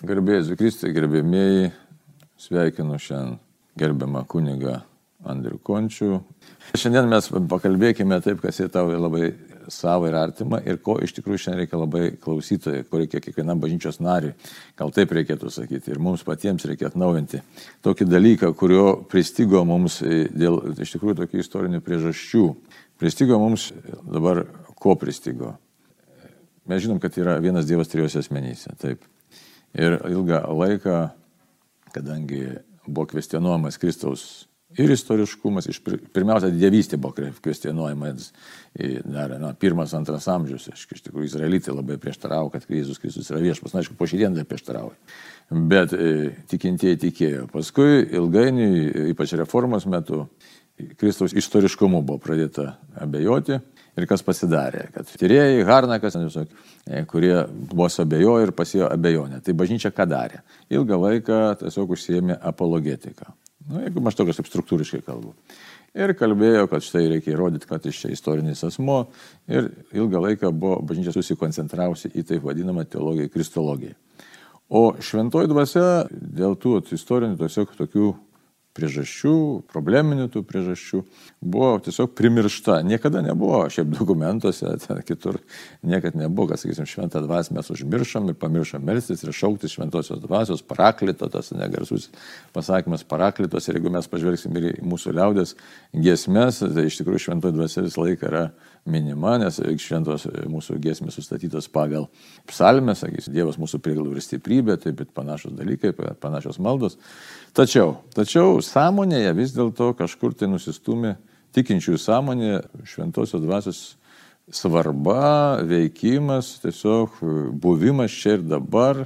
Garbėjai Kristui, gerbėmieji, sveikinu šiandien gerbiamą kunigą Andrių Končių. Šiandien mes pakalbėkime taip, kas yra tau labai savo ir artima ir ko iš tikrųjų šiandien reikia labai klausytojai, ko reikia kiekvienam bažnyčios nariui. Gal taip reikėtų sakyti. Ir mums patiems reikia atnaujinti tokį dalyką, kurio pristigo mums dėl iš tikrųjų tokių istorinių priežasčių. Pristigo mums dabar ko pristigo. Mes žinom, kad yra vienas Dievas trijose asmenyse. Taip. Ir ilgą laiką, kadangi buvo kvestionuojamas Kristaus ir istoriškumas, iš, pirmiausia, dievystė buvo kvestionuojama dar na, pirmas, antras amžius. Aš, iš tikrųjų, izraelitai labai prieštaravo, kad Jėzus Kristus yra viešpas. Na, aišku, po šiandien dar prieštaravo. Bet e, tikintieji tikėjo. Paskui ilgainiui, ypač reformos metu, Kristaus istoriškumu buvo pradėta abejoti. Ir kas pasidarė, kad tyrėjai, Harnakas, e, kurie vos abejojo ir pasėjo abejonę. Tai bažnyčia ką darė? Ilgą laiką tiesiog užsiemė apologetiką. Na, jeigu aš tokias taip struktūriškai kalbu. Ir kalbėjo, kad štai reikia įrodyti, kad jis čia istorinis asmo. Ir ilgą laiką buvo bažnyčia susikoncentravusi į taip vadinamą teologiją, kristologiją. O šventoji dvasia dėl tų istorinių tiesiog tokių priežasčių, probleminių tų priežasčių, buvo tiesiog primiršta. Niekada nebuvo, šiaip dokumentuose, kitur niekada nebuvo, kad, sakysim, šventą dvasę mes užmiršom ir pamiršom melstis ir šauktis šventosios dvasios, paraklito, tas negarsus pasakymas paraklitos. Ir jeigu mes pažvelgsim ir į mūsų liaudės giesmės, tai iš tikrųjų šventoji dvasia visą laiką yra minima, nes šventos mūsų giesmės sustatytos pagal psalmę, sakys, Dievas mūsų prieglų ir stiprybė, taip pat panašus dalykai, panašios maldos. Tačiau, tačiau sąmonėje vis dėlto kažkur tai nusistumė tikinčiųjų sąmonė šventosios dvasios svarba, veikimas, tiesiog buvimas čia ir dabar,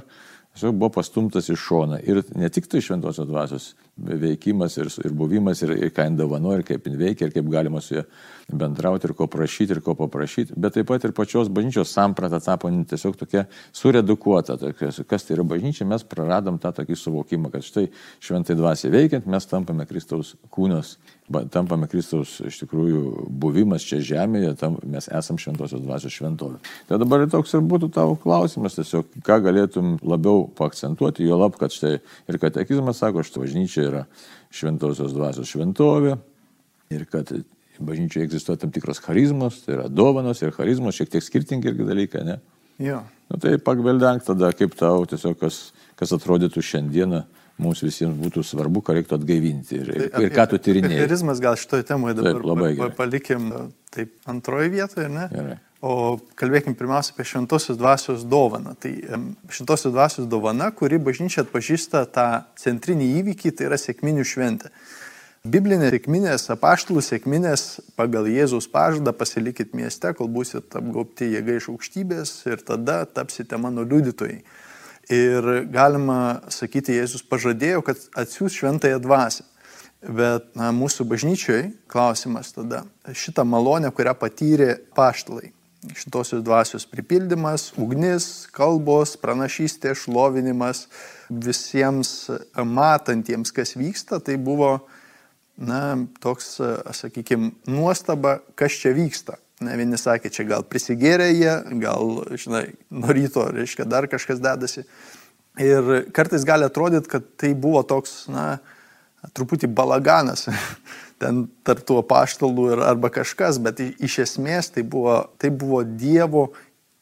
tiesiog buvo pastumtas į šoną. Ir ne tik tai šventosios dvasios veikimas ir, ir buvimas, ir, ir ką jin dovanoja, ir kaip jin veikia, ir kaip galima su ja bendrauti, ir ko prašyti, ir ko paprašyti, bet taip pat ir pačios bažnyčios samprata tapo tiesiog tokia suredukuota. Tokia, kas tai yra bažnyčia, mes praradom tą tokį suvokimą, kad štai šventai dvasiai veikiant mes tampame Kristaus kūnos, tampame Kristaus iš tikrųjų buvimas čia žemėje, tam mes esam šventosios dvasios šventovė. Tai dabar toks ir būtų tavo klausimas, tiesiog ką galėtum labiau paakcentuoti, jo lab, kad štai ir katekizmas sako, štai bažnyčia yra šventosios dvasios šventovė. Ir kad bažnyčioje egzistuoja tam tikros charizmos, tai yra dovanos ir charizmos, šiek tiek skirtingi irgi dalykai, ne? Jo. Nu, tai pagveldenk tada, kaip tau tiesiog kas, kas atrodytų šiandieną mums visiems būtų svarbu, ką reiktų atgaivinti ir, tai, ir ką tu tyrinėjai. Charizmas gal šitoje temoje dabar taip, labai gerai. palikim taip antroje vietoje, ne? Gerai. O kalbėkim pirmiausia apie šventosios dvasios dovaną. Tai šventosios dvasios dovana, kuri bažnyčia atpažįsta tą centrinį įvykį, tai yra sėkminių šventė. Biblinės sėkminės, apaštalų sėkminės pagal Jėzaus pažadą pasilikit mieste, kol būsit apgaupti jėga iš aukštybės ir tada tapsite mano liudytojai. Ir galima sakyti, Jėzus pažadėjo, kad atsiūs šventąją dvasę. Bet na, mūsų bažnyčioj klausimas tada, šitą malonę, kurią patyrė paštalai, šitosios dvasios pripildymas, ugnis, kalbos, pranašystė, šlovinimas, visiems matantiems, kas vyksta, tai buvo na, toks, sakykime, nuostaba, kas čia vyksta. Ne, vieni sakė, čia gal prisigėrė jie, gal, žinai, nuo ryto, reiškia, dar kažkas dedasi. Ir kartais gali atrodyti, kad tai buvo toks, na, truputį balaganas ten tarp tų paštalų ir arba kažkas, bet iš esmės tai buvo, tai buvo Dievo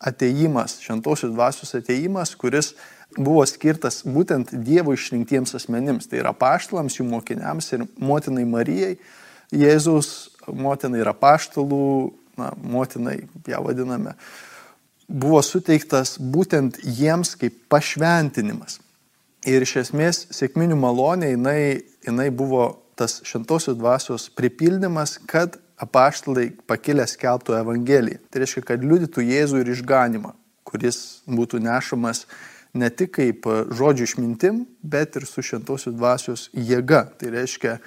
ateimas, šventosios dvasios ateimas, kuris buvo skirtas būtent Dievo išrinktiems asmenims, tai yra paštalams, jų mokiniams ir motinai Marijai. Jėzus motinai yra paštalų, na, motinai ją vadiname, buvo suteiktas būtent jiems kaip pašventinimas. Ir iš esmės sėkminių malonė jinai, jinai buvo tas šventosios dvasios pripildymas, kad apaštalai pakilę skelbtų Evangeliją. Tai reiškia, kad liudytų Jėzų ir išganimą, kuris būtų nešamas ne tik kaip žodžių išmintim, bet ir su šventosios dvasios jėga. Tai reiškia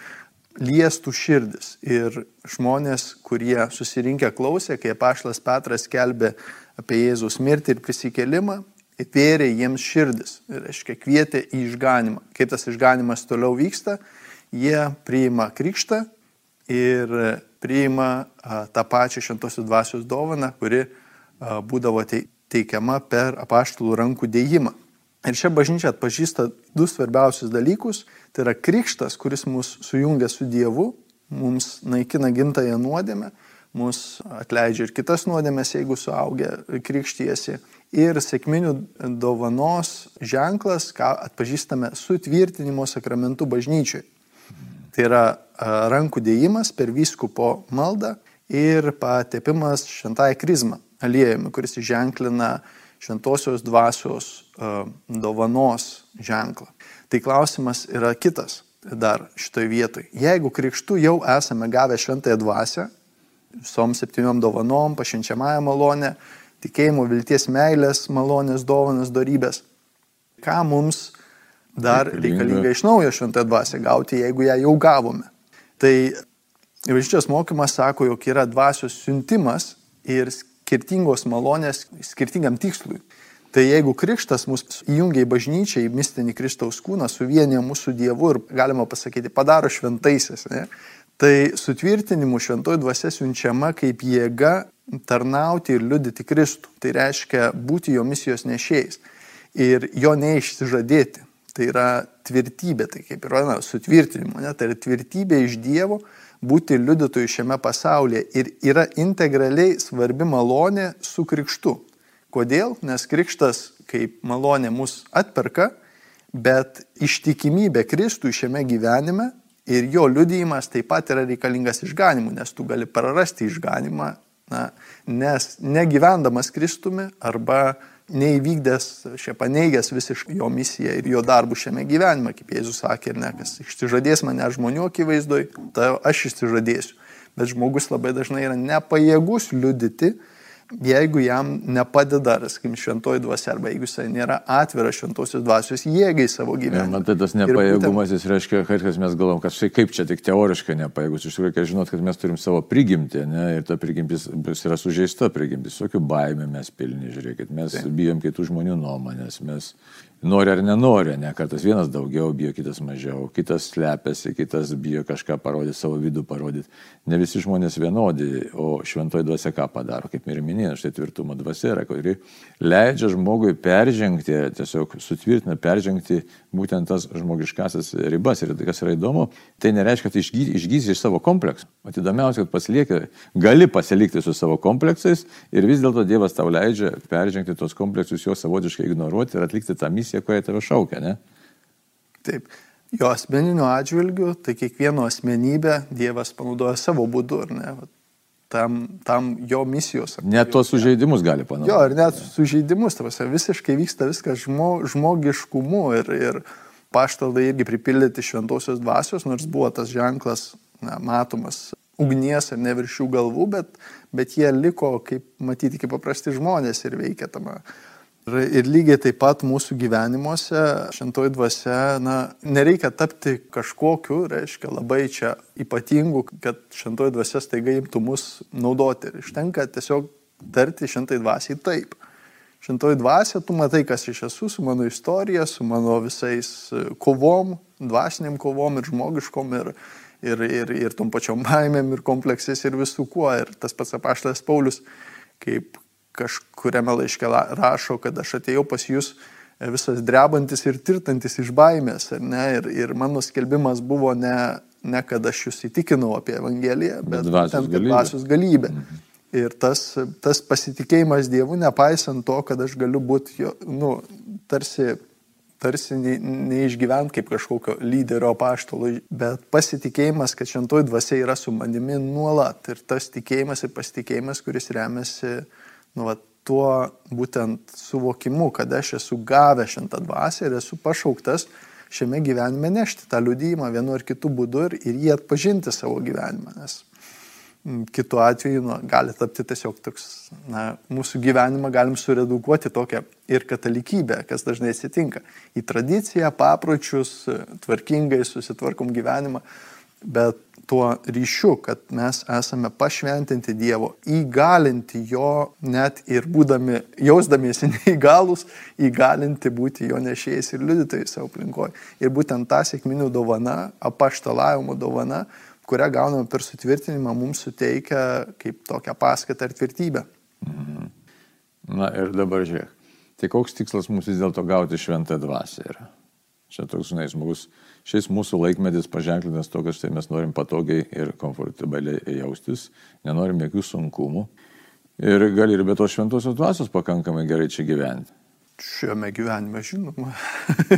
liestų širdis. Ir žmonės, kurie susirinkę klausė, kai Paštas Petras kelbė apie Jėzus mirtį ir prisikelimą, atvėrė jiems širdis. Ir reiškia kvietė į išganimą. Kaip tas išganimas toliau vyksta, jie priima krikštą ir priima tą pačią šventosios dvasios dovaną, kuri būdavo teikiama per apaštalų rankų dėjimą. Ir čia bažnyčia atpažįsta du svarbiausius dalykus. Tai yra krikštas, kuris mus sujungia su Dievu, mums naikina gimtąją nuodėmę, mus atleidžia ir kitas nuodėmės, jeigu suaugę krikštyjasi. Ir sėkminių dovanos ženklas, ką atpažįstame sutvirtinimo sakramentų bažnyčiui. Tai yra rankų dėjimas per vyskupo maldą ir patepimas šventąją krizmą aliejumi, kuris ženklina šventosios dvasios dovanos ženklą. Tai klausimas yra kitas dar šitoje vietoje. Jeigu krikštų jau esame gavę šventąją dvasę, visom septyniom dovanom, pašinčiamąją malonę, tikėjimo, vilties, meilės, malonės, dovanas, darybės, ką mums dar reikalinga iš naujo šventąją dvasę gauti, jeigu ją jau gavome. Tai Bažnyčios mokymas sako, jog yra dvasios siuntimas ir skirtingos malonės skirtingam tikslui. Tai jeigu krikštas mus įjungia į bažnyčią, į mistinį Kristaus kūną, suvienė mūsų Dievu ir, galima pasakyti, padaro šventaisiais, ne, tai sutvirtinimu šventoji dvasia siunčiama kaip jėga tarnauti ir liudyti Kristų. Tai reiškia būti jo misijos nešėjais ir jo neišsižadėti. Tai yra tvirtybė, tai kaip yra na, sutvirtinimu, ne, tai yra tvirtybė iš Dievo būti liudytojų šiame pasaulyje ir yra integraliai svarbi malonė su krikštu. Kodėl? Nes krikštas kaip malonė mus atperka, bet ištikimybė Kristui šiame gyvenime ir jo liudijimas taip pat yra reikalingas išganimu, nes tu gali prarasti išganimą, na, nes negyvendamas Kristumi arba neįvykdęs, šia paneigęs visiškai jo misiją ir jo darbų šiame gyvenime, kaip Jėzus sakė, ir ne, kas išsižadės mane žmonių akivaizdoj, tai aš išsižadėsiu. Bet žmogus labai dažnai yra nepajėgus liudyti, jeigu jam nepadeda, sakykim, šventoji dvasia, arba jeigu jisai nėra atviras šventosios dvasios jėgai savo gyvenime. Man tai tas nepajėgumas, jis reiškia, kad mes galvom, kad štai kaip čia tik teoriškai nepajėgus, iš tikrųjų reikia žinoti, kad mes turim savo prigimtį, ne, ir ta prigimtis yra sužeista prigimtis, tokių baimė mes pilni, žiūrėkit, mes Taip. bijom kitų žmonių nuomonės, mes nori ar nenori, ne, kartais vienas daugiau bijo, kitas mažiau, kitas slepiasi, kitas bijo kažką parodyti, savo vidų parodyti. Ne visi žmonės vienodi, o šventoji dvasia ką padaro, kaip ir minėjau, štai tvirtumo dvasia yra, kuri leidžia žmogui peržengti, tiesiog sutvirtina, peržengti būtent tas žmogiškasis ribas. Ir kas yra įdomu, tai nereiškia, kad išgysi iš savo kompleksų. O įdomiausia, kad pasilieki, gali pasilikti su savo kompleksais ir vis dėlto Dievas tau leidžia peržengti tos kompleksus, juos savotiškai ignoruoti ir atlikti tą misiją, kurią tave šaukia. Ne? Taip. Jo asmeniniu atžvilgiu, tai kiekvieno asmenybę Dievas panaudoja savo būdu, ar ne? Tam, tam jo misijos. Net tos sužeidimus gali panaudoti. Jo, ir net sužeidimus, tavasi, visiškai vyksta viskas žmo, žmogiškumu ir, ir paštaldai irgi pripildyti šventosios dvasios, nors buvo tas ženklas na, matomas ugnies ar ne virš jų galvų, bet, bet jie liko, kaip matyti, kaip paprasti žmonės ir veikia tame Ir, ir lygiai taip pat mūsų gyvenimuose šventoji dvasia, na, nereikia tapti kažkokiu, reiškia, labai čia ypatingu, kad šventoji dvasia staiga imtų mus naudoti. Ir ištenka tiesiog tarti šventai dvasiai taip. Šventoji dvasia, tu matai, kas iš esu, su mano istorija, su mano visais kovom, dvasiniam kovom ir žmogiškom ir, ir, ir, ir tom pačiom baimėm ir kompleksais ir visų kuo. Ir tas pats apaštas Paulius, kaip kažkuriame laiške rašo, kad aš atėjau pas jūs e, visas drebantis ir tirtantis iš baimės. Ir, ir mano skelbimas buvo ne, ne kad aš jūs įtikinau apie Evangeliją, bet būtent dvasios galybę. Mhm. Ir tas, tas pasitikėjimas Dievu, nepaisant to, kad aš galiu būti, nu, tarsi, tarsi ne, neišgyvent kaip kažkokio lyderio paštalo, bet pasitikėjimas, kad šventoji dvasia yra su manimi nuolat. Ir tas tikėjimas ir pasitikėjimas, kuris remiasi uh, nu, va, tuo būtent suvokimu, kad aš esu gavęs šintą dvasę ir esu pašauktas šiame gyvenime nešti tą liudymą vienu ar kitu būdu ir, ir jį atpažinti savo gyvenimą. Nes kitu atveju nu, gali tapti tiesiog toks, na, mūsų gyvenimą galim suredukuoti tokią ir katalikybę, kas dažnai atsitinka. Į tradiciją, papročius, tvarkingai susitvarkom gyvenimą, bet tuo ryšiu, kad mes esame pašventinti Dievo, įgalinti jo net ir būdami, jausdamiesi neįgalus, įgalinti būti jo nešėjais ir liudytojais savo aplinkoje. Ir būtent ta sėkminių dovana, apaštalavimo dovana, kurią gauname per sutvirtinimą, mums suteikia kaip tokią paskatą ir tvirtybę. Mhm. Na ir dabar žiūrėk. Tai koks tikslas mums vis dėlto gauti šventą dvasę yra? Čia toks, žinai, žmogus, šiais mūsų laikmetis paženklintas to, kad štai mes norim patogiai ir komfortabiliai jaustis, nenorim jokių sunkumų. Ir gali ir be tos šventosios dvasios pakankamai gerai čia gyventi šiame gyvenime, žinoma,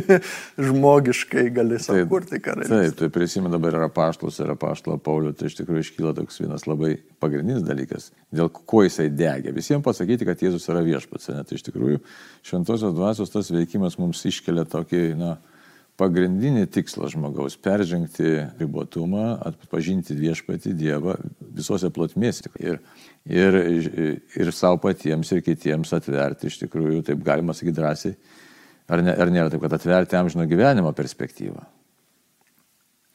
žmogiškai gali sukurti karalystę. Taip, tai prisimenu dabar yra paštus, yra paštalo Paulio, tai iš tikrųjų iškyla toks vienas labai pagrindinis dalykas, dėl ko jisai degė. Visiems pasakyti, kad Jėzus yra viešpats, net iš tikrųjų šventosios dvasios tas veikimas mums iškelia tokį, na, pagrindinį tikslą žmogaus - peržengti ribotumą, atpažinti viešpatį Dievą visose plotmėse. Ir, ir, ir savo patiems, ir kitiems atverti iš tikrųjų, taip galima sakyti drąsiai, ar, ne, ar nėra taip, kad atverti amžino gyvenimo perspektyvą.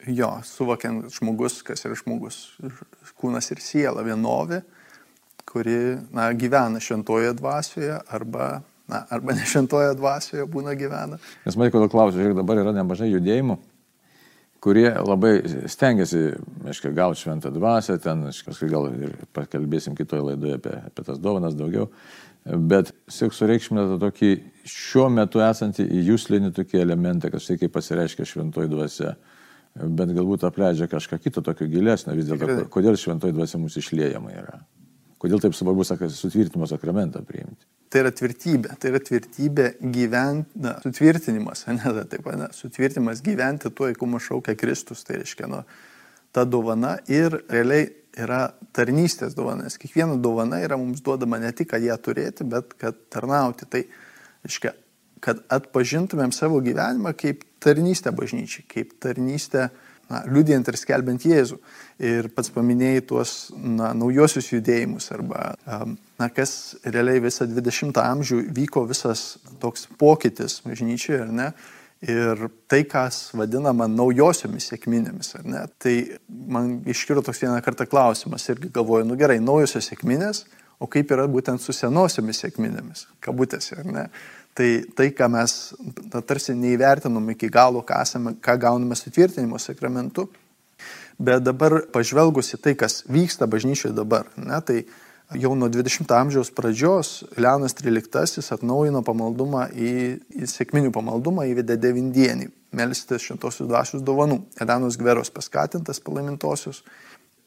Jo, suvokiant žmogus, kas yra žmogus, kūnas ir siela vienovė, kuri na, gyvena šventoje dvasioje arba na, arba nešventoje dvasioje būna gyvena. Nes man kodėl klausiu, žiūrėk, dabar yra nemažai judėjimų, kurie labai stengiasi, aiškiai, gauti šventą dvasę, ten, aiškiai, gal ir pakalbėsim kitoje laidoje apie, apie tas dovanas daugiau, bet siek sureikšminę tą tokį šiuo metu esantį į jūslinį tokį elementą, štai kaip pasireiškia šventoji dvasia, bet galbūt apleidžia kažką kito tokio gilesnio vis dėlto, kodėl šventoji dvasia mūsų išliejama yra. Kodėl taip svarbu, sakai, sutvirtinimo sakramentą priimti? Tai yra tvirtybė, tai yra tvirtybė gyventi, na, sutvirtinimas, ne, taip, ne, sutvirtinimas gyventi tuo, į kumą šaukia Kristus, tai reiškia, nu, ta dovana ir realiai yra tarnystės dovana, nes kiekviena dovana yra mums duodama ne tik, kad ją turėti, bet kad tarnauti. Tai reiškia, kad atpažintumėm savo gyvenimą kaip tarnystę bažnyčiai, kaip tarnystę na, liudijant ir skelbiant Jėzų. Ir pats paminėjai tuos na, naujosius judėjimus, arba na, kas realiai visą 20 amžių vyko visas toks pokytis bažnyčioje, ar ne? Ir tai, kas vadinama naujosiomis sėkminėmis, ar ne? Tai man iškilo toks vieną kartą klausimas irgi galvoju, nu gerai, naujosios sėkminės, o kaip yra būtent su senosiomis sėkminėmis, kabutėse, ar ne? Tai tai, ką mes na, tarsi neįvertinom iki galo, ką, esame, ką gauname sutvirtinimo sakramentu, bet dabar pažvelgusi tai, kas vyksta bažnyčioje dabar, ne, tai jau nuo 20 amžiaus pradžios Leonas XIII atnaujino pamaldumą į, į sėkminių pamaldumą, įvedė devindienį, melstis šimtosios dvasios dovanų. Elenos Gveros paskatintas palaimintosios.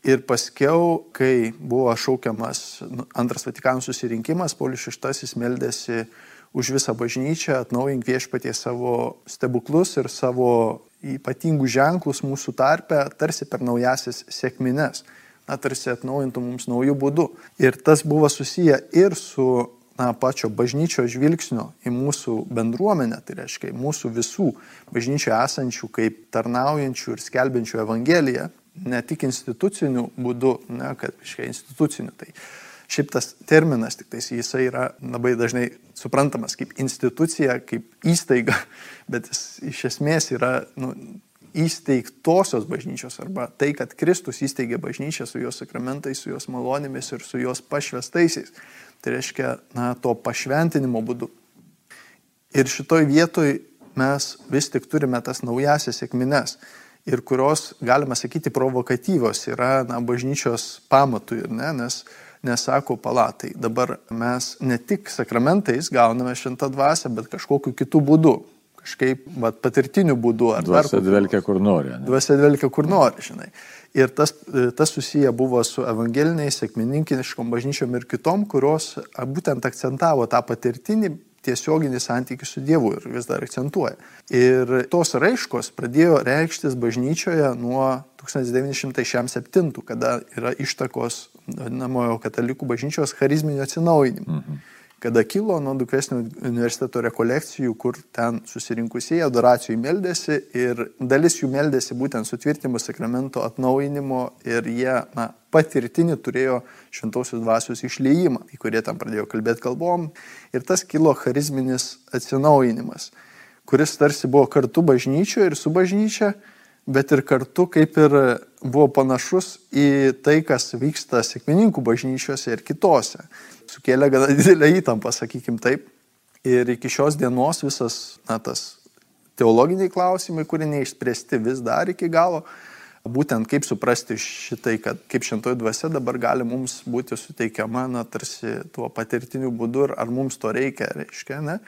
Ir paskiau, kai buvo šaukiamas nu, antras Vatikanų susirinkimas, Paulius VI meldėsi už visą bažnyčią, atnaujink viešpatie savo stebuklus ir savo ypatingus ženklus mūsų tarpe, tarsi per naujasis sėkmines, na, tarsi atnaujintų mums naujų būdų. Ir tas buvo susiję ir su na, pačio bažnyčio žvilgsnio į mūsų bendruomenę, tai reiškia mūsų visų bažnyčio esančių kaip tarnaujančių ir skelbiančių Evangeliją, ne tik instituciniu būdu, ne, kad, reiškia, instituciniu. Tai Šiaip tas terminas, tik tais jisai yra labai dažnai suprantamas kaip institucija, kaip įstaiga, bet jis iš esmės yra nu, įsteigtosios bažnyčios arba tai, kad Kristus įsteigė bažnyčią su jos sakramentais, su jos malonėmis ir su jos pašvestaisiais. Tai reiškia, na, to pašventinimo būdu. Ir šitoj vietoj mes vis tik turime tas naujasias sėkmines ir kurios, galima sakyti, provokatyvios yra na, bažnyčios pamatui, ne? nes nesako palatai. Dabar mes ne tik sakramentais gauname šintą dvasę, bet kažkokiu kitų būdų. Kažkaip vat, patirtiniu būdu. Dvasia dvelkia kur nori. Ne? Dvasia dvelkia kur nori, žinai. Ir tas, tas susiję buvo su evangeliniais, sėkmininkiniškom bažnyčiom ir kitom, kurios būtent akcentavo tą patirtinį tiesioginį santykių su Dievu ir vis dar akcentuoja. Ir tos raiškos pradėjo reikštis bažnyčioje nuo 1967, kada yra ištakos vadinamojo katalikų bažnyčios charizminio atsinaujinimo. Mhm kada kilo nuo Dukvesnio universiteto rekolekcijų, kur ten susirinkusieji adoracijų meldėsi ir dalis jų meldėsi būtent sutvirtimo sakramento atnaujinimo ir jie na, patirtinį turėjo šventosios dvasios išleimą, į kurie tam pradėjo kalbėti kalbom ir tas kilo charizminis atsinaujinimas, kuris tarsi buvo kartu bažnyčioje ir su bažnyčia, bet ir kartu kaip ir buvo panašus į tai, kas vyksta sėkmininkų bažnyčiose ir kitose sukėlė gana didelę įtampą, sakykim taip. Ir iki šios dienos visas, na, tas teologiniai klausimai, kurie neišspręsti vis dar iki galo, būtent kaip suprasti šitai, kad kaip šentoji dvasia dabar gali mums būti suteikiama, na, tarsi tuo patirtiniu būdu, ar mums to reikia, reiškia, ne?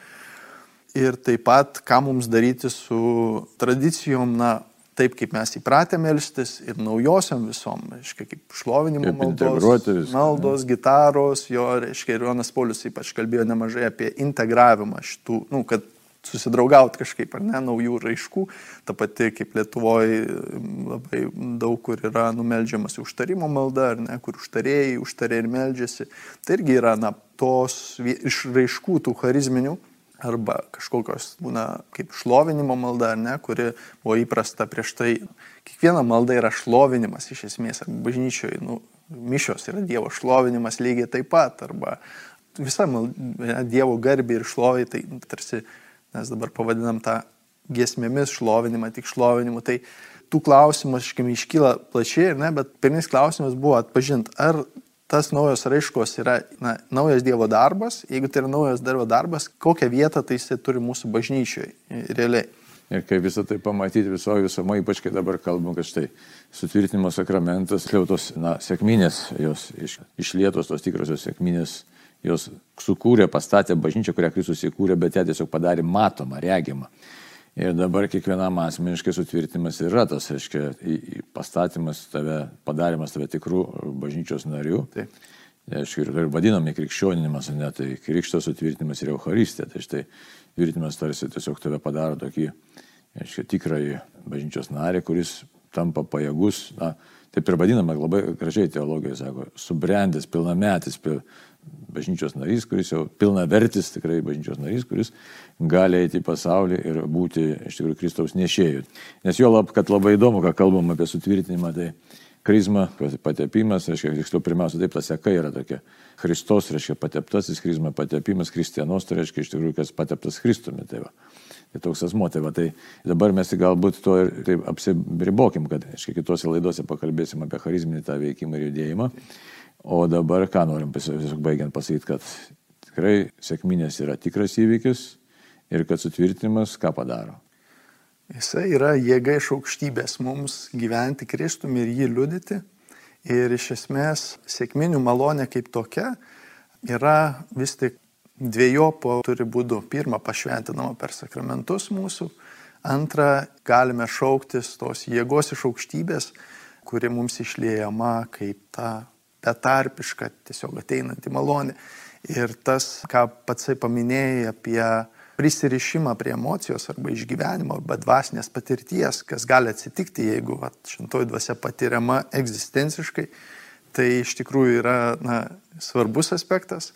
Ir taip pat, ką mums daryti su tradicijom, na, taip kaip mes įpratę melstis ir naujosiam visom, reiškia, kaip šlovinimo Kaip maldos, viską, maldos, gitaros, jo, reiškia, ir Jonas Paulius ypač kalbėjo nemažai apie integravimą šitų, nu, kad susidraugauti kažkaip, ar ne, naujų raiškų. Ta pati kaip Lietuvoje labai daug kur yra numeldžiamas užtarimo malda, ar ne, kur užtarėjai, užtarėjai ir meldžiasi. Tai irgi yra, na, tos vie- iš raiškų tų charizminių arba kažkokios būna kaip šlovinimo malda, ar ne, kuri buvo įprasta prieš tai. Kiekviena malda yra šlovinimas iš esmės, arba bažnyčioje, nu, mišios yra Dievo šlovinimas lygiai taip pat, arba visa malda, Dievo garbė ir šlovė, tai tarsi mes dabar pavadinam tą giesmėmis šlovinimą, tik šlovinimu. Tai tų klausimų, aiškiai, iškyla plačiai, ne, bet pirminis klausimas buvo atpažinti, ar tas naujos raiškos yra na, naujas Dievo darbas, jeigu tai yra naujas Dievo darbas, kokią vietą tai jisai turi mūsų bažnyčioje realiai. Ir kaip visą tai pamatyti visoje visumoje, ypač kai dabar kalbam, kad štai sutvirtinimo sakramentas, kliautos, na, sėkminės, jos iš, išlietos, tos tikrosios sėkminės, jos sukūrė, pastatė bažnyčią, kurią Kristus įkūrė, bet ją tiesiog padarė matomą, regimą. Ir dabar kiekvienam asmeniškai sutvirtimas yra tas, reiškia, pastatymas tave, padarimas tave tikrų bažnyčios narių. Taip. Aišku, ir, ir vadinami krikščioninimas, ne, tai krikšto sutvirtinimas ir Euharistija. Tai štai tvirtinimas tarsi tiesiog tave padaro tokį, aišku, tikrąjį bažnyčios narį, kuris tampa pajėgus, na, taip ir vadinama, labai gražiai teologija sako, subrendęs, pilnametis, pil, bažnyčios narys, kuris jau pilna vertis, tikrai bažnyčios narys, kuris gali eiti į pasaulį ir būti iš tikrųjų Kristaus nešėjų. Nes jo lab, kad labai įdomu, ką kalbam apie sutvirtinimą, tai Krizma, patepimas, reiškia, tiksliau, pirmiausia, taip ta seka yra tokia. Kristos, reiškia, pateptasis, krizma patepimas, kristienos, tai reiškia, iš tikrųjų, kas pateptas Kristumi. Tai, va. tai toks asmo, tai, va, tai dabar mes galbūt to ir taip apsiribokim, kad, aiškiai, kitose laidose pakalbėsim apie charizminį tą veikimą ir judėjimą. O dabar ką norim baigiant pasakyti, kad tikrai sėkminės yra tikras įvykis ir kad sutvirtinimas ką padaro. Jisai yra jėga iš aukštybės mums gyventi Kristumi ir jį liudyti. Ir iš esmės sėkminių malonė kaip tokia yra vis tik dviejopo turi būdų. Pirma, pašventinama per sakramentus mūsų. Antra, galime šauktis tos jėgos iš aukštybės, kuri mums išliejama kaip ta betarpiška, tiesiog ateinanti malonė. Ir tas, ką patsai paminėjai apie prisirišimą prie emocijos arba išgyvenimo arba dvasinės patirties, kas gali atsitikti, jeigu šintoji dvasia patiriama egzistenciškai, tai iš tikrųjų yra na, svarbus aspektas.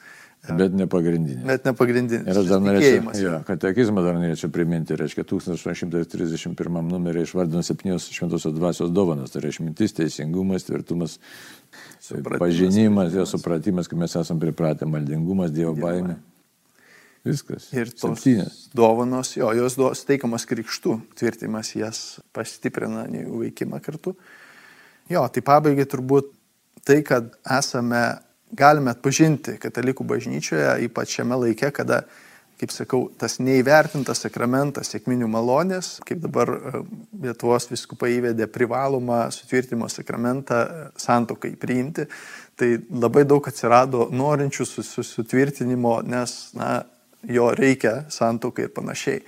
Bet ne pagrindinis. Bet ne pagrindinis. Ir aš dar norėčiau, jo, katekizmą dar norėčiau priminti, reiškia 1831 numerį išvardino septynios šventosios dvasios dovanas, tai yra išmintis, teisingumas, tvirtumas, Supratimas. pažinimas, jo supratimas, kai mes esame pripratę, maldingumas, Dievo baimė. Viskas. Ir tos Septynės. dovanos, jo, jos duos teikiamas krikštų, tvirtimas jas pastiprina jų veikimą kartu. Jo, tai pabaigai turbūt tai, kad esame, galime atpažinti katalikų bažnyčioje, ypač šiame laike, kada, kaip sakau, tas neįvertintas sakramentas, sėkminių malonės, kaip dabar e, Lietuvos viskupai įvedė privalomą sutvirtimo sakramentą e, santokai priimti, tai labai daug atsirado norinčių su- su- sutvirtinimo, nes, na, jo reikia santokai ir panašiai.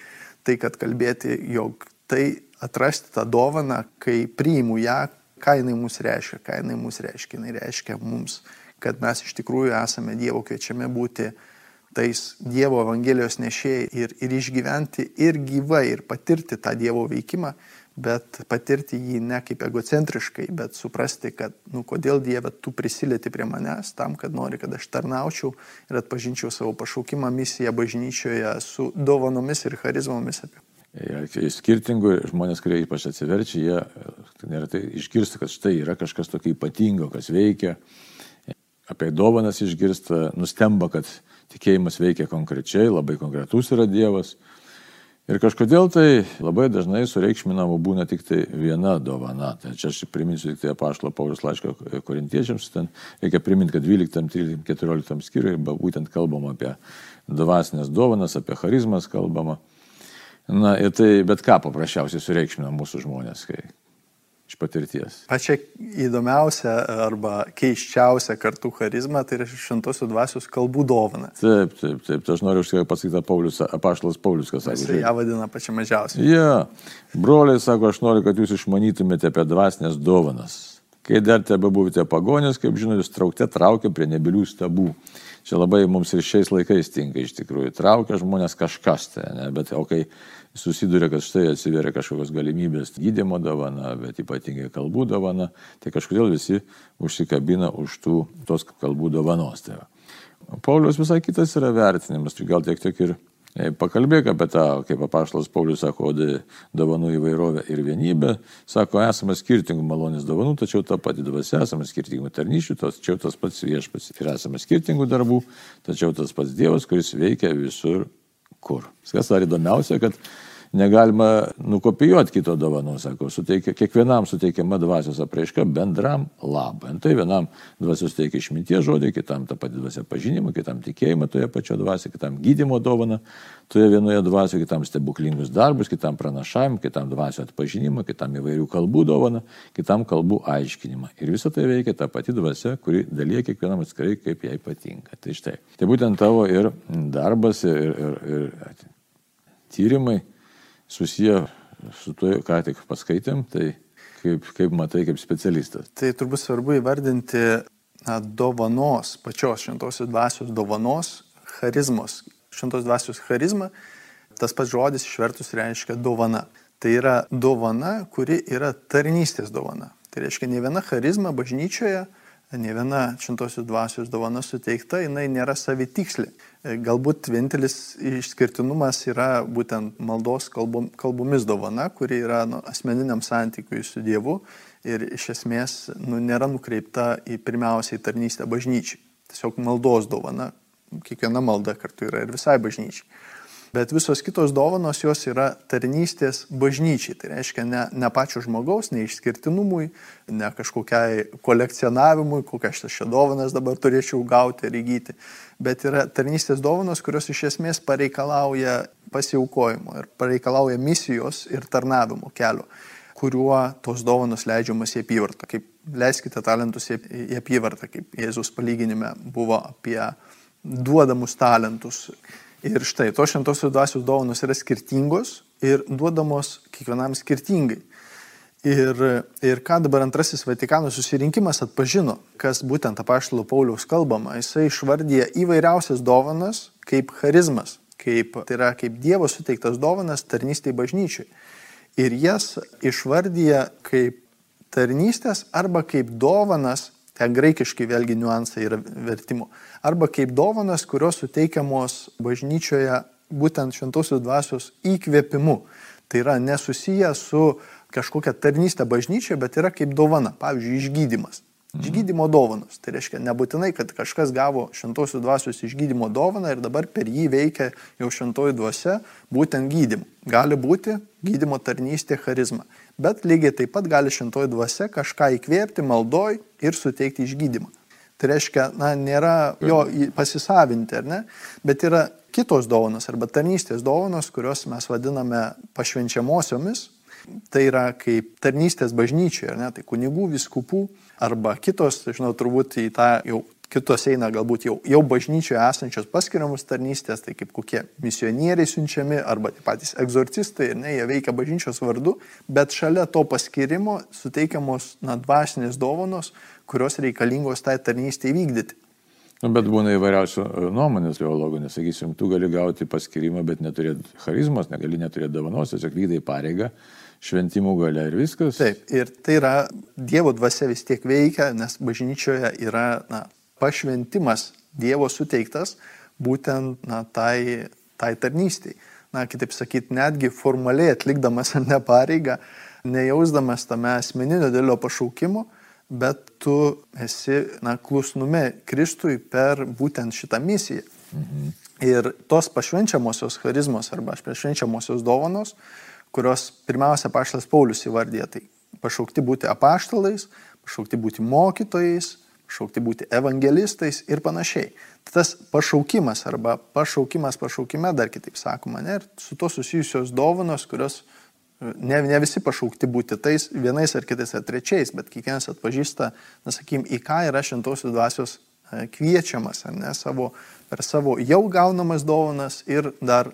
Tai, kad kalbėti, jog tai atrasti tą dovaną, kai priimu ją, ką jinai mums reiškia, ką jinai mums reiškia, jinai reiškia mums, kad mes iš tikrųjų esame Dievo kviečiami būti tais Dievo Evangelijos nešėjai ir, ir išgyventi ir gyvai, ir patirti tą Dievo veikimą, bet patirti jį ne kaip egocentriškai, bet suprasti, kad, nu, kodėl Dieve tu prisilieti prie manęs, tam, kad nori, kad aš tarnaučiau ir atpažinčiau savo pašaukimą, misiją bažnyčioje su dovanomis ir charizmomis. Ir skirtingų žmonės, kurie ypač atsiverčia, jie e, neretai išgirsta, kad štai yra kažkas tokio ypatingo, kas veikia. Apie dovanas išgirsta, nustemba, kad tikėjimas veikia konkrečiai, labai konkretus yra Dievas. Ir kažkodėl tai labai dažnai sureikšminama būna tik tai viena dovana. Tai čia aš priminsiu tik tai apaštalo Paulius laiško korintiečiams. Ten reikia priminti, kad 12, 13, 14 skyriui būtent kalbama apie dvasinės dovanas, apie charizmas kalbama. Na ir tai bet ką paprasčiausiai sureikšmina mūsų žmonės, kai iš patirties. Pačia įdomiausia arba keiščiausia kartų charizma tai yra šventosios dvasios kalbų dovana. Taip, taip, taip. Tai aš noriu už tai pasakyti Paulius, apaštalas Paulius, kas Jis sakė. ją vadina pačia mažiausia. Ja, broliai sako, aš noriu, kad jūs išmanytumėte apie dvasinės dovanas. Kai dar tebe buvote pagonės, kaip žinote, jūs traukte traukia prie nebilių stabų. Čia labai mums ir šiais laikais tinka iš tikrųjų. Traukia žmonės kažkas tai, ne? bet o kai susiduria, kad štai atsiveria kažkokios galimybės gydimo dovana, bet ypatingai kalbų dovana, tai kažkodėl visi užsikabina už tų, tos kalbų dovanos. Tai Paulius visai kitas yra vertinimas, tai gal tiek tiek ir pakalbėk apie tą, kaip apaštalas Paulius sako, dovanų įvairovę ir vienybę. Sako, esame skirtingų malonės dovanų, tačiau ta pati dvasia, esame skirtingų tarnyšių, tačiau tas pats viešpats. Ir esame skirtingų darbų, tačiau tas pats Dievas, kuris veikia visur kur. Kas dar įdomiausia, kad negalima nukopijuoti kito dovanų, sako, suteikia, kiekvienam suteikiama dvasios apraiška bendram labui. Tai vienam dvasios teikia išminties žodį, kitam tą patį dvasią pažinimą, kitam tikėjimą toje pačioje dvasioje, kitam gydimo dovaną toje vienoje dvasioje, kitam stebuklingus darbus, kitam pranašavimą, kitam dvasio atpažinimą, kitam įvairių kalbų dovaną, kitam kalbų aiškinimą. Ir visą tai veikia ta pati dvasia, kuri dalyja kiekvienam atskirai, kaip jai patinka. Tai štai. Tai būtent tavo ir darbas, ir, ir, ir tyrimai susiję su tuo, ką tik paskaitėm, tai kaip, kaip matai, kaip specialistas. Tai turbūt svarbu įvardinti na, dovanos, pačios šventosios dvasios dovanos, charizmos. Šventos dvasios charizma, tas pats žodis išvertus reiškia dovana. Tai yra dovana, kuri yra tarnystės dovana. Tai reiškia, ne viena charizma bažnyčioje, ne viena šventosios dvasios dovana suteikta, jinai nėra savitikslė. Galbūt vienintelis išskirtinumas yra būtent maldos kalbom, kalbomis dovana, kuri yra nu, asmeniniam santykiui su Dievu ir iš esmės nu, nėra nukreipta į pirmiausiai tarnystę bažnyčiai. Tiesiog maldos dovana, kiekviena malda kartu yra ir visai bažnyčiai. Bet visos kitos dovanos jos yra tarnystės bažnyčiai. Tai reiškia ne, ne pačio žmogaus, ne išskirtinumui, ne kažkokiai kolekcionavimui, kokias aš čia dovanas dabar turėčiau gauti ir įgyti, bet yra tarnystės dovanos, kurios iš esmės pareikalauja pasiaukojimo ir pareikalauja misijos ir tarnavimo kelio kuriuo tos dovanos leidžiamas į apyvartą. Kaip leiskite talentus į apyvartą, kaip Jėzus palyginime buvo apie duodamus talentus. Ir štai, tos šventosios dvasios dovanos yra skirtingos ir duodamos kiekvienam skirtingai. Ir, ir ką dabar antrasis Vatikano susirinkimas atpažino, kas būtent apaštalo Pauliaus kalbama, jisai išvardyja įvairiausias dovanas kaip charizmas, kaip, tai yra kaip Dievo suteiktas dovanas tarnystėje bažnyčiai. Ir jas išvardyja kaip tarnystės arba kaip dovanas Ten graikiškai vėlgi niuansai yra vertimo. Arba kaip dovanas, kurios suteikiamos bažnyčioje būtent šventosios dvasios įkvėpimu. Tai yra nesusiję su kažkokia tarnystė bažnyčioje, bet yra kaip dovana, pavyzdžiui, išgydymas. Išgydymo dovanos. Tai reiškia nebūtinai, kad kažkas gavo šventosios dvasios išgydymo dovaną ir dabar per jį veikia jau šventoji dvasia būtent gydymu. Gali būti gydymo tarnystė charizma. Bet lygiai taip pat gali šventoji dvasia kažką įkvėpti maldoj ir suteikti išgydymą. Tai reiškia, na, nėra jo pasisavinti, ar ne, bet yra kitos dovanos arba tarnystės dovanos, kurios mes vadiname pašvenčiamosiomis. Tai yra kaip tarnystės bažnyčioje, ar ne, tai kunigų, viskupų arba kitos, žinau, turbūt į tą jau kitos eina galbūt jau, jau bažnyčioje esančios paskiriamus tarnystės, tai kaip kokie misionieriai siunčiami arba patys egzorcistai, ne, jie veikia bažnyčios vardu, bet šalia to paskirimo suteikiamos na, dvasinės dovanos, kurios reikalingos tai tarnystė įvykdyti. Nu, bet būna įvairiausių e, nuomonės teologų, nesakysim, tu gali gauti paskirimą, bet neturėti charizmos, negali neturėti dovanos, tiesiog vykdai pareigą, šventimų galia ir viskas. Taip, ir tai yra Dievo dvasia vis tiek veikia, nes bažnyčioje yra na, pašventimas Dievo suteiktas būtent na, tai, tai tarnystėj. Na, kitaip sakyti, netgi formaliai atlikdamas ar ne pareigą, nejausdamas tame asmeninio dėlio pašaukimo, bet tu esi na, klusnume Kristui per būtent šitą misiją. Mhm. Ir tos pašvenčiamosios charizmos arba pašvenčiamosios dovanos, kurios pirmiausia paštas Paulius įvardė, tai pašaukti būti apaštalais, pašaukti būti mokytojais, šaukti būti evangelistais ir panašiai. Tas pašaukimas arba pašaukimas pašaukime, dar kitaip sakoma, ne, ir su to susijusios dovanos, kurios ne, ne visi pašaukti būti tais, vienais ar kitais ar trečiais, bet kiekvienas atpažįsta, na sakykim, į ką yra šventosios dvasios e, kviečiamas, ar ne, savo, per savo jau gaunamas dovanas ir dar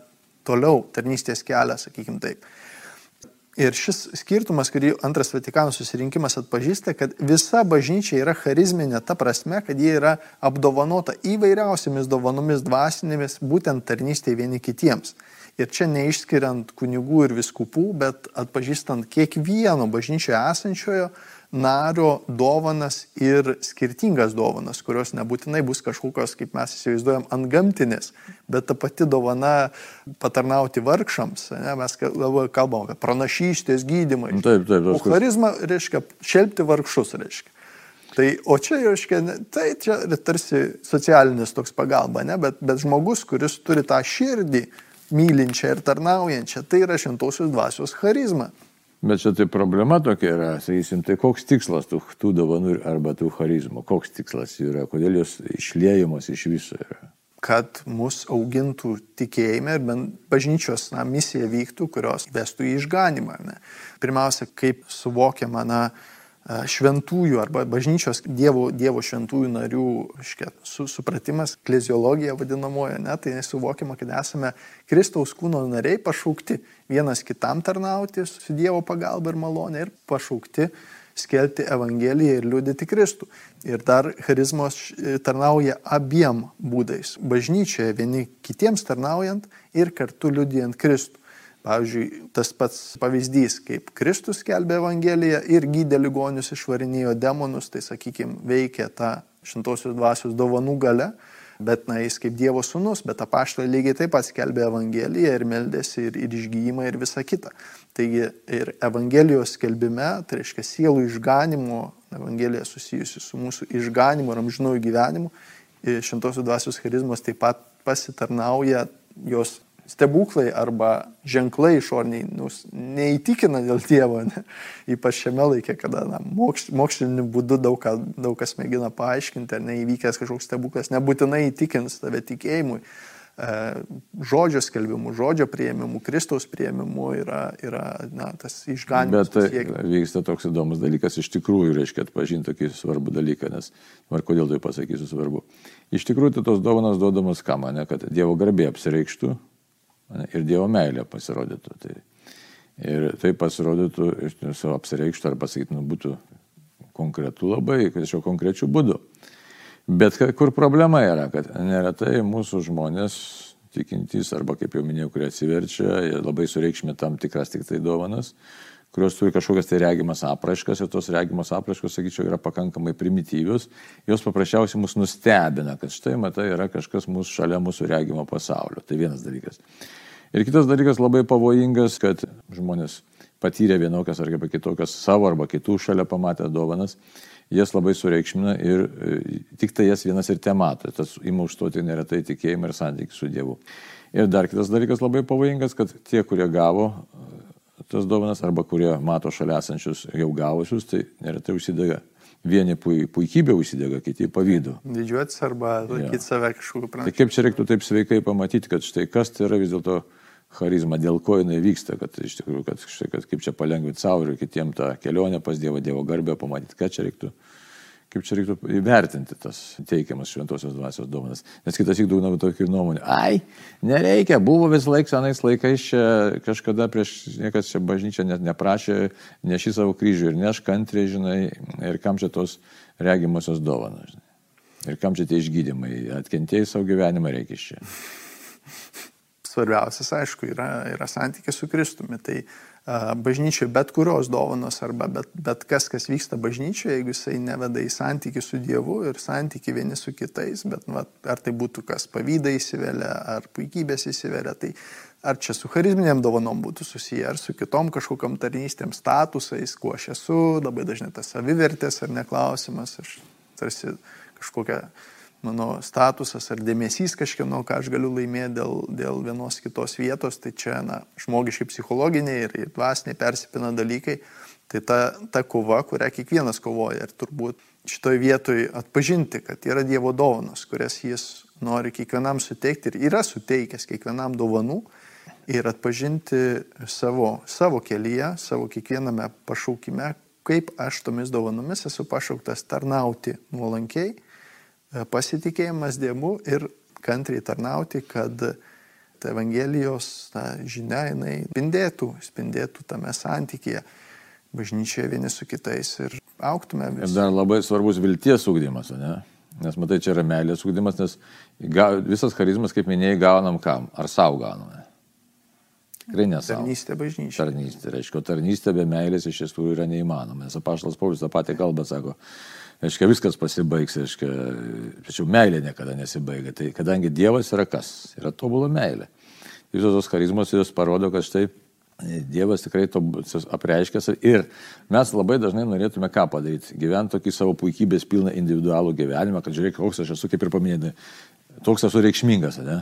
toliau tarnystės kelią, sakykim taip. Ir šis skirtumas, kurį antras Vatikano susirinkimas atpažįsta, kad visa bažnyčia yra charizminė ta prasme, kad jie yra apdovanota įvairiausiamis dovanomis dvasinėmis, būtent tarnystėje vieni kitiems. Ir čia neišskiriant kunigų ir viskupų, bet atpažįstant kiekvieno bažnyčioje esančiojo nario dovanas ir skirtingas dovanas, kurios nebūtinai bus kažkokios, kaip mes įsivaizduojam, antgamtinės, bet ta pati dovana patarnauti vargšams, ne, mes kalbam apie pranašystės gydymą. Taip, taip, taip. Charizma reiškia šelbti vargšus, reiškia. Tai, o čia, reiškia, tai čia tarsi socialinis toks pagalba, ne, bet, bet žmogus, kuris turi tą širdį, mylinčią ir tarnaujančią. Tai yra šventosios dvasios charizma. Bet čia tai problema tokia yra, sakysim, tai koks tikslas tų, tų dovanų arba tų charizmų, koks tikslas yra, kodėl jos išliejamos iš viso yra. Kad mus augintų tikėjime ir bent bažnyčios na, misija vyktų, kurios vestų į išganimą. Ne? Pirmiausia, kaip suvokiama, na, šventųjų arba bažnyčios dievo, dievo šventųjų narių škia, su, supratimas, kleziologija vadinamoja, ne, tai nesuvokiama, kad esame Kristaus kūno nariai pašaukti vienas kitam tarnauti su Dievo pagalba ir malonė ir pašaukti skelbti Evangeliją ir liūdėti Kristų. Ir dar charizmos tarnauja abiem būdais. Bažnyčioje vieni kitiems tarnaujant ir kartu liūdėjant Kristų. Pavyzdžiui, tas pats pavyzdys, kaip Kristus skelbė Evangeliją ir gydė ligonius išvarinėjo demonus, tai sakykime, veikia ta šimtosios dvasios dovanų gale, bet na, jis kaip Dievo sūnus, bet apaštalai lygiai taip pat skelbė Evangeliją ir meldėsi ir, ir išgyjimą ir visą kitą. Taigi ir Evangelijos skelbime, tai reiškia sielų išganimo, Evangelija susijusi su mūsų išganimu ir amžinųjų gyvenimu, šimtosios dvasios charizmas taip pat pasitarnauja jos stebuklai arba ženklai išorniai nu, neįtikina dėl Dievo, ne? ypač šiame laikė, kada na, moks, moksliniu būdu daug, ką, daug kas mėgina paaiškinti, ar neįvykęs kažkoks stebuklas, nebūtinai įtikins tave tikėjimui. E, žodžio skelbimu, žodžio prieimimu, Kristaus prieimimu yra, yra na, tas išganimas. Bet tai pasiekimas. vyksta toks įdomus dalykas, iš tikrųjų reiškia atpažinti tokį svarbų dalyką, nes, ar kodėl tai pasakysiu svarbu. Iš tikrųjų, tai tos dovanas duodamas kam, ne, kad Dievo garbė apsireikštų, ir Dievo meilė pasirodytų. Tai, ir tai pasirodytų iš savo apsireikštų ar pasakyti, nu, būtų konkretu labai, kažkokiu konkrečiu būdu. Bet kur problema yra, kad neretai mūsų žmonės, tikintys arba, kaip jau minėjau, kurie atsiverčia, labai sureikšmė tam tikras tik tai dovanas, kurios turi kažkokias tai regimas apraiškas ir tos regimos apraiškos, sakyčiau, yra pakankamai primityvios, jos paprasčiausiai mus nustebina, kad štai, matai, yra kažkas mūsų šalia mūsų regimo pasaulio. Tai vienas dalykas. Ir kitas dalykas labai pavojingas, kad žmonės patyrė vienokias ar kitokias savo arba kitų šalia pamatę dovanas, jas labai sureikšmina ir e, tik tai jas vienas ir te mato. Tas ima užstoti neretai tikėjimą ir santykių su Dievu. Ir dar kitas dalykas labai pavojingas, kad tie, kurie gavo tas dovanas arba kurie mato šalia esančius jau gavusius, tai neretai užsidega. Vieni puikybė užsidega, kiti pavydu. Didžiuotis arba laikyti ja. save kažkokiu pranašu. Tai kaip čia reiktų taip sveikai pamatyti, kad štai kas tai yra vis dėlto charizma, dėl ko jinai vyksta, kad iš tikrųjų, kad, štai, kad kaip čia palengvinti savo ir kitiem tą kelionę pas Dievo, Dievo garbę, pamatyti, ką čia reiktų kaip čia reiktų įvertinti tas teikiamas šventosios dvasios dovanas. Nes kitas įk daugina tokių nuomonių. Ai, nereikia, buvo vis laik senais laikais čia kažkada prieš niekas čia bažnyčia net neprašė, neši savo kryžių ir neš kantriai, žinai, ir kam čia tos regimosios dovanos. Žinai. Ir kam čia tie išgydymai, atkentėjai savo gyvenimą reikia iš čia. Svarbiausias, aišku, yra, yra santykis su Kristumi. Tai bažnyčioje bet kurios dovanos arba bet, bet kas, kas vyksta bažnyčioje, jeigu jisai neveda į santykių su Dievu ir santykių vieni su kitais, bet nu, ar tai būtų kas pavydai įsivelia, ar puikybės įsivelia, tai ar čia su charizminiam dovanom būtų susiję, ar su kitom kažkokiam tarnystėm statusais, kuo aš esu, labai dažnai tas savivertės ar neklausimas, aš tarsi kažkokią mano statusas ar dėmesys kažkieno, ką aš galiu laimėti dėl, dėl vienos kitos vietos, tai čia na, žmogiškai psichologiniai ir, ir dvasiniai persipina dalykai. Tai ta, ta kova, kurią kiekvienas kovoja ir turbūt šitoje vietoje atpažinti, kad yra Dievo dovanos, kurias jis nori kiekvienam suteikti ir yra suteikęs kiekvienam dovanų. ir atpažinti savo, savo kelyje, savo kiekviename pašaukime, kaip aš tomis dovanomis esu pašauktas tarnauti nuolankiai, pasitikėjimas Dievu ir kantriai tarnauti, kad Evangelijos ta, žinia jinai spindėtų, spindėtų tame santykėje bažnyčioje vieni su kitais ir auktume. Vis. Ir dar labai svarbus vilties ūkdymas, ne? Nes matai, čia yra meilės ūkdymas, nes visas charizmas, kaip minėjai, gaunam kam? Ar savo gauname? Tikrai nesau. Tarnystė bažnyčia. Tarnystė, reiškia, tarnystė be meilės iš tiesų yra neįmanoma. Nes apaštalas Paulius tą patį kalbą sako, reiškia, viskas pasibaigs, reiškia, tačiau meilė niekada nesibaigia. Tai kadangi Dievas yra kas? Yra tobulą meilė. Visos tos charizmos jos parodo, kad štai Dievas tikrai to apreiškęs ir mes labai dažnai norėtume ką padaryti. Gyventi tokį savo puikybės pilną individualų gyvenimą, kad žiūrėk, koks aš esu, kaip ir paminėjai, toks esu reikšmingas, ne?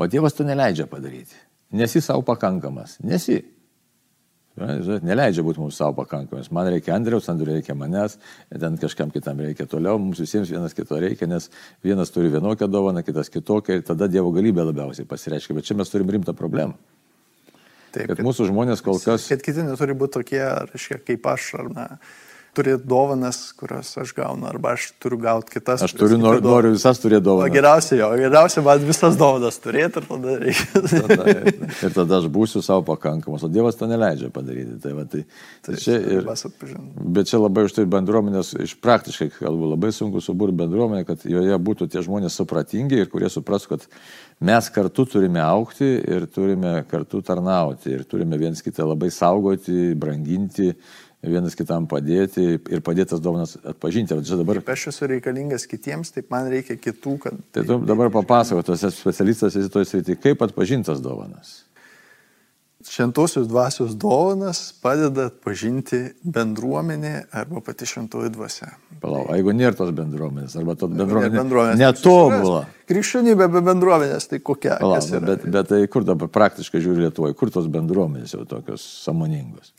O Dievas to neleidžia padaryti. Nesi savo pakankamas. Nesi. Neleidžia būti mums savo pakankamas. Man reikia Andriaus, Andriui reikia manęs, ten kažkam kitam reikia toliau, mums visiems vienas kito reikia, nes vienas turi vienokią dovaną, kitas kitokią ir tada Dievo galybė labiausiai pasireiškia. Bet čia mes turim rimtą problemą. Taip, kad, kad mūsų žmonės kol kas. Kad kiti neturi būti tokie, reiškia, kaip aš, ar ne, turėti dovanas, kurias aš gaunu, arba aš turiu gauti kitas. Aš turiu, noriu, noriu visas turėti dovanas. O geriausia jo, geriausia man visas dovanas turėti ir tada reikia. tada, ir tada aš būsiu savo pakankamas, o Dievas to neleidžia padaryti. Tai, va, tai, tai čia ir, bet čia labai už tai bendruomenės, iš praktiškai kalbu, labai sunku suburti bendruomenę, kad joje būtų tie žmonės supratingi ir kurie suprastų, kad mes kartu turime aukti ir turime kartu tarnauti ir turime viens kitą labai saugoti, branginti vienas kitam padėti ir padėti tas dovanas atpažinti. Dabar... Aš esu reikalingas kitiems, taip man reikia kitų, kad... Tai tu dabar papasako, tas specialistas esi toj srity, kaip atpažintas dovanas. Šventosios dvasios dovanas padeda atpažinti bendruomenė arba pati šventoji dvasia. Palau, jeigu nėra tos bendruomenės, arba tos bendruomenės, bendruomenės netobula. Krikščionybė be bendruomenės, tai kokia? Palau, bet, bet tai kur dabar praktiškai žiūri Lietuvoje, kur tos bendruomenės jau tokios samoningos?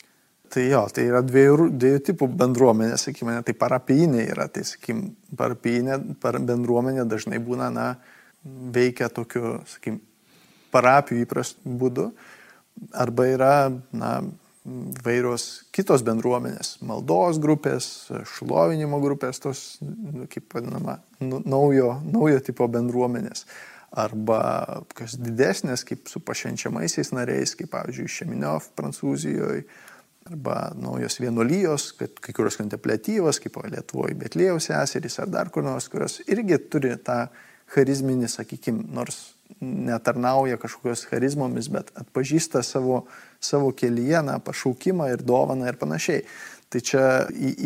Tai jo, tai yra dviejų, dviejų tipų bendruomenė, sakykime, tai parapijinė yra, tai sakykime, parapijinė par bendruomenė dažnai būna, na, veikia tokiu, sakykime, parapijų įprastų būdu, arba yra, na, vairios kitos bendruomenės, maldos grupės, šlovinimo grupės, tos, kaip vadinama, nu, naujo, naujo tipo bendruomenės arba kas didesnės, kaip su pašvenčiamaisiais nariais, kaip pavyzdžiui Šeminiov Prancūzijoje, arba naujos vienuolijos, kad kai kurios kontemplatyvos, kaip Lietuvoje Betlėjaus seserys ar dar kur nors, kurios irgi turi tą charizminį, sakykime, nors netarnauja kažkokios charizmomis, bet atpažįsta savo, savo kelyje, na, pašaukimą ir dovaną ir panašiai. Tai čia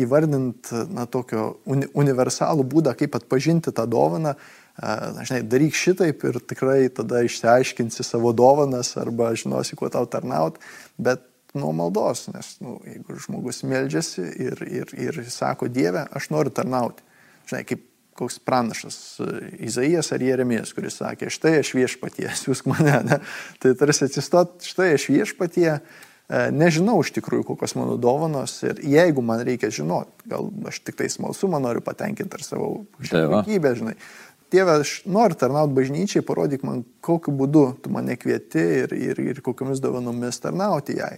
įvardint, na, tokio uni, universalų būdą, kaip atpažinti tą dovaną, na, žinai, daryk šitaip ir tikrai tada išsiaiškinsi savo dovanas arba žinosi, kuo tau tarnaut, bet nuo maldos, nes nu, jeigu žmogus meldžiasi ir, ir, ir sako Dieve, aš noriu tarnauti. Žinai, kaip koks pranašas e, Izaijas ar Jeremijas, kuris sakė, štai aš viešpatie, siūsk mane. Ne? Tai tarsi atsistot, štai aš viešpatie, e, nežinau iš tikrųjų, kokios mano dovanos ir jeigu man reikia žinoti, gal aš tik tai smalsumą noriu patenkinti ar savo šimtybę, žinai. Dieve, aš noriu tarnauti bažnyčiai, parodyk man, kokiu būdu tu mane kvieti ir, ir, ir kokiamis dovanomis tarnauti jai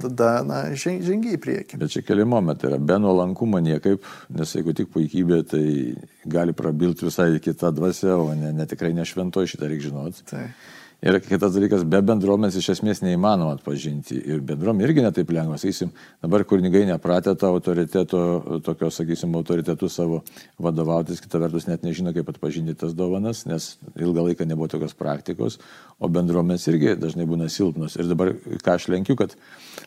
tada, na, žengi į priekį. Bet čia keli momentai yra, be nuolankumo niekaip, nes jeigu tik puikybė, tai gali prabilti visai kita dvasia, o ne, ne tikrai ne šventoji šitą reikia žinoti. Tai. Ir kitas dalykas, be bendruomenės iš esmės neįmanoma atpažinti. Ir bendruomenė irgi netaip lengva. Sakysim, dabar kunigai nepratę to autoriteto, tokio, sakysim, autoritetu savo vadovautis, kita vertus net nežino, kaip atpažinti tas dovanas, nes ilgą laiką nebuvo tokios praktikos, o bendruomenės irgi dažnai būna silpnos. Ir dabar ką aš lenkiu, kad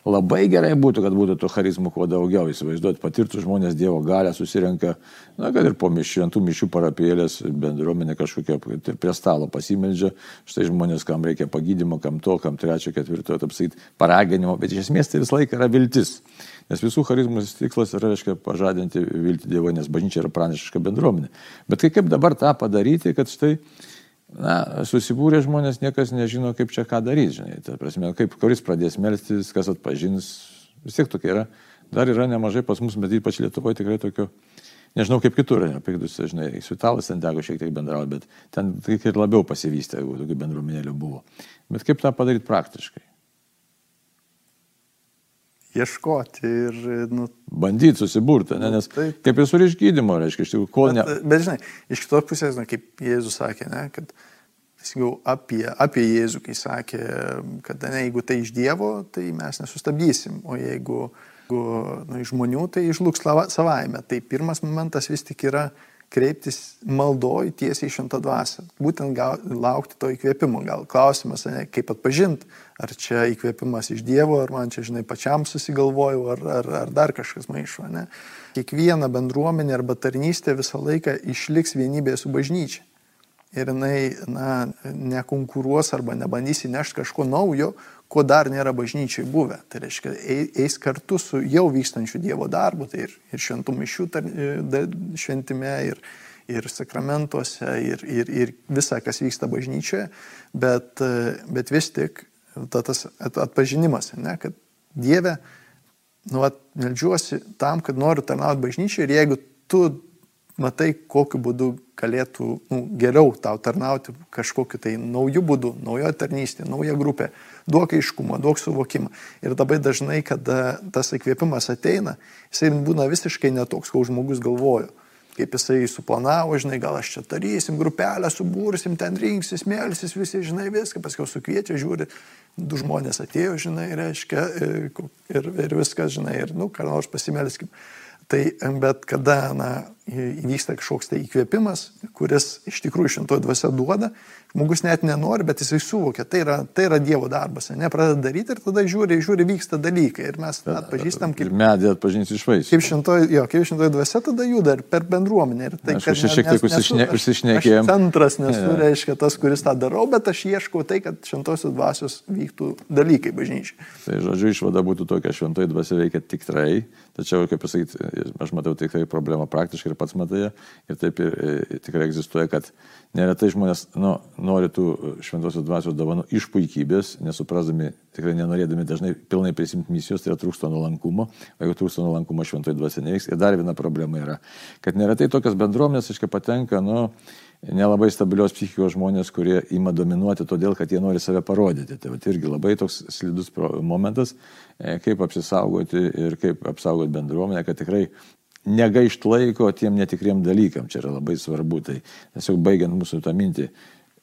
labai gerai būtų, kad būtų to charizmų kuo daugiau. Įsivaizduoti, patirtų žmonės Dievo galę, susirenka, na, kad ir po šventų mišių parapėlės bendruomenė kažkokia prie stalo pasimeldžia, štai žmonės žmonės, kam reikia pagydymo, kam to, kam trečio, ketvirto, taip sakyti, paraginimo, bet iš esmės tai visą laiką yra viltis. Nes visų charizmų tikslas yra, reiškia, pažadinti viltį Dievo, nes bažnyčia yra pranašiška bendruomenė. Bet kai kaip dabar tą padaryti, kad štai, na, susibūrė žmonės, niekas nežino, kaip čia ką daryti, žinai. Tai prasme, kaip kuris pradės melstis, kas atpažins, vis tiek tokia yra. Dar yra nemažai pas mus, bet ypač Lietuvoje tikrai tokio Nežinau kaip kitur, kitus, žinai, su italais ten teko šiek tiek bendrauti, bet ten tik ir labiau pasivystė, jeigu tokių bendruomenėlių buvo. Bet kaip tą padaryti praktiškai? Ieškoti ir, nu, Bandyti susiburti, ne? nes taip. kaip ir su išgydymo, reiškia, iš tikrųjų, kol ne... Bet, bet žinai, iš kitos pusės, na, kaip Jėzus sakė, ne, kad teisingiau apie, apie Jėzų, kai sakė, kad ne, jeigu tai iš Dievo, tai mes nesustabdysim, o jeigu, jeigu nu, žmonių, tai lava- savaime. Tai pirmas momentas vis tik yra kreiptis maldoj tiesiai į šimtą dvasę. Būtent gal, laukti to įkvėpimo. Gal klausimas, ne, kaip atpažinti, ar čia įkvėpimas iš Dievo, ar man čia, žinai, pačiam susigalvojau, ar, ar, ar dar kažkas maišo. Ne. Kiekviena bendruomenė arba tarnystė visą laiką išliks vienybėje su bažnyčia ir jinai na, nekonkuruos arba nebandys įnešti kažko naujo, ko dar nėra bažnyčiai buvę. Tai reiškia, ei- eis kartu su jau vykstančiu Dievo darbu, tai ir, ir šventų mišių da- šventime, ir, ir sakramentuose, ir, ir, ir visa, kas vyksta bažnyčioje, bet, e, bet vis tik ta, tas at- atpažinimas, ne, kad Dieve, nu, vat, melžiuosi tam, kad noriu tarnauti bažnyčiai ir jeigu tu matai, kokiu būdu galėtų nu, geriau tau tarnauti kažkokiu tai naujų būdų, naujo tarnystė, nauja grupė, duok aiškumą, duok suvokimą. Ir labai dažnai, kada tas įkvėpimas ateina, jisai būna visiškai netoks, koks žmogus galvojo. Kaip jisai suplanavo, žinai, gal aš čia darysim, grupelę subursim, ten rinksis, mėlysis, visi, žinai, viską, paskui sukviečia, žiūri, du žmonės atėjo, žinai, reiškia, ir, ir viskas, žinai, ir, nu, ką nors pasimelskim. Tai, bet kada, na, įvyksta kažkoks tai įkvėpimas, kuris iš tikrųjų šintoji dvasia duoda, žmogus net nenori, bet jisai suvokia, tai yra, tai yra Dievo darbas, ne, pradeda daryti ir tada žiūri, žiūri, vyksta dalykai ir mes atpažįstam Ir kaip, medį atpažinsi iš vaisių. kaip šintoji, jo, kaip šintoji dvasia tada juda ir per bendruomenę. Ir tai, Aišku, kad šiek tiek aš- užsišnekėjom. Aš centras nesu, Jo. reiškia, tas, kuris tą darau, bet aš ieškau tai, kad šintosios dvasios vyktų dalykai bažnyčiai. Tai žodžiu, išvada būtų tokia, šventoji dvasia veikia tikrai, tačiau, kaip pasakyti, aš matau tikrai problemą praktiškai ir pats matai, ir taip ir e, tikrai egzistuoja, kad neretai žmonės nu, nori tų šventosios dvasios dovanų iš puikybės, nesuprasdami, tikrai nenorėdami dažnai pilnai prisimti misijos, tai yra trūksta nuolankumo, o jeigu trūksta nuolankumo šventoji dvasia neveiks. Ir dar viena problema yra, kad neretai tokias bendruomenės, aiškiai, patenka, nu, nelabai stabilios psichikos žmonės, kurie ima dominuoti todėl, kad jie nori save parodyti. Tai vat irgi labai toks slidus momentas, e, kaip apsisaugoti ir kaip apsaugoti bendruomenę, kad tikrai negaišt laiko tiem netikriem dalykam. Čia yra labai svarbu. Tai tiesiog baigiant mūsų tą mintį,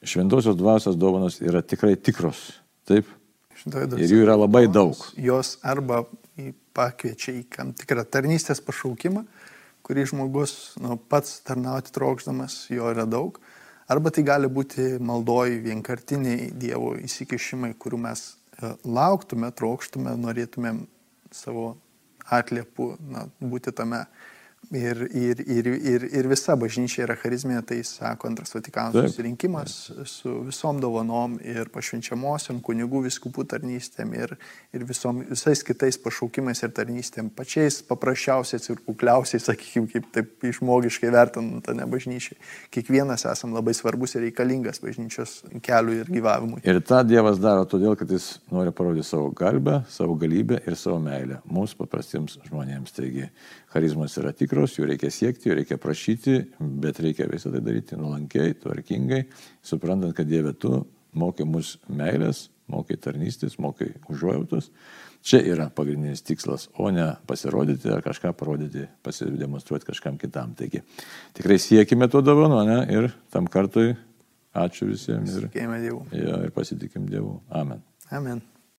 šventosios dvasios dovanos yra tikrai tikros. Taip? Ir jų yra labai daug. Jos arba pakviečia į tam tikrą tarnystės pašaukimą, kurį žmogus nu, pats tarnauti trokšdamas, jo yra daug. Arba tai gali būti maldoj vienkartiniai Dievo įsikišimai, kurių mes e, lauktume, trokštume, norėtumėm savo atliepų na, būti tame. Ir, ir, ir, ir, ir visa bažnyčia yra charizmė, tai sako antras Vatikano susirinkimas su visom dovanom ir pašvenčiamosiam kunigų viskupų tarnystėm ir, ir visom, visais kitais pašaukimais ir tarnystėm, pačiais paprasčiausiais ir kukliausiais, sakykime, kaip taip išmogiškai vertinant, ne bažnyčiai. Kiekvienas esam labai svarbus ir reikalingas bažnyčios keliui ir gyvavimui. Ir tą Dievas daro todėl, kad jis nori parodyti savo garbę, savo galybę ir savo meilę mums paprastiems žmonėms. Taigi charizmas yra tikros, jų reikia siekti, jų reikia prašyti, bet reikia visą tai daryti nuolankiai, tvarkingai, suprantant, kad Dieve tu mokai mus meilės, mokai tarnystės, mokai užuojautos. Čia yra pagrindinis tikslas, o ne pasirodyti ar kažką parodyti, pasidemonstruoti kažkam kitam. Taigi tikrai siekime to dovano, ne? Ir tam kartui ačiū visiems ir, Dievu. jo, ir pasitikim Dievu. Amen. Amen.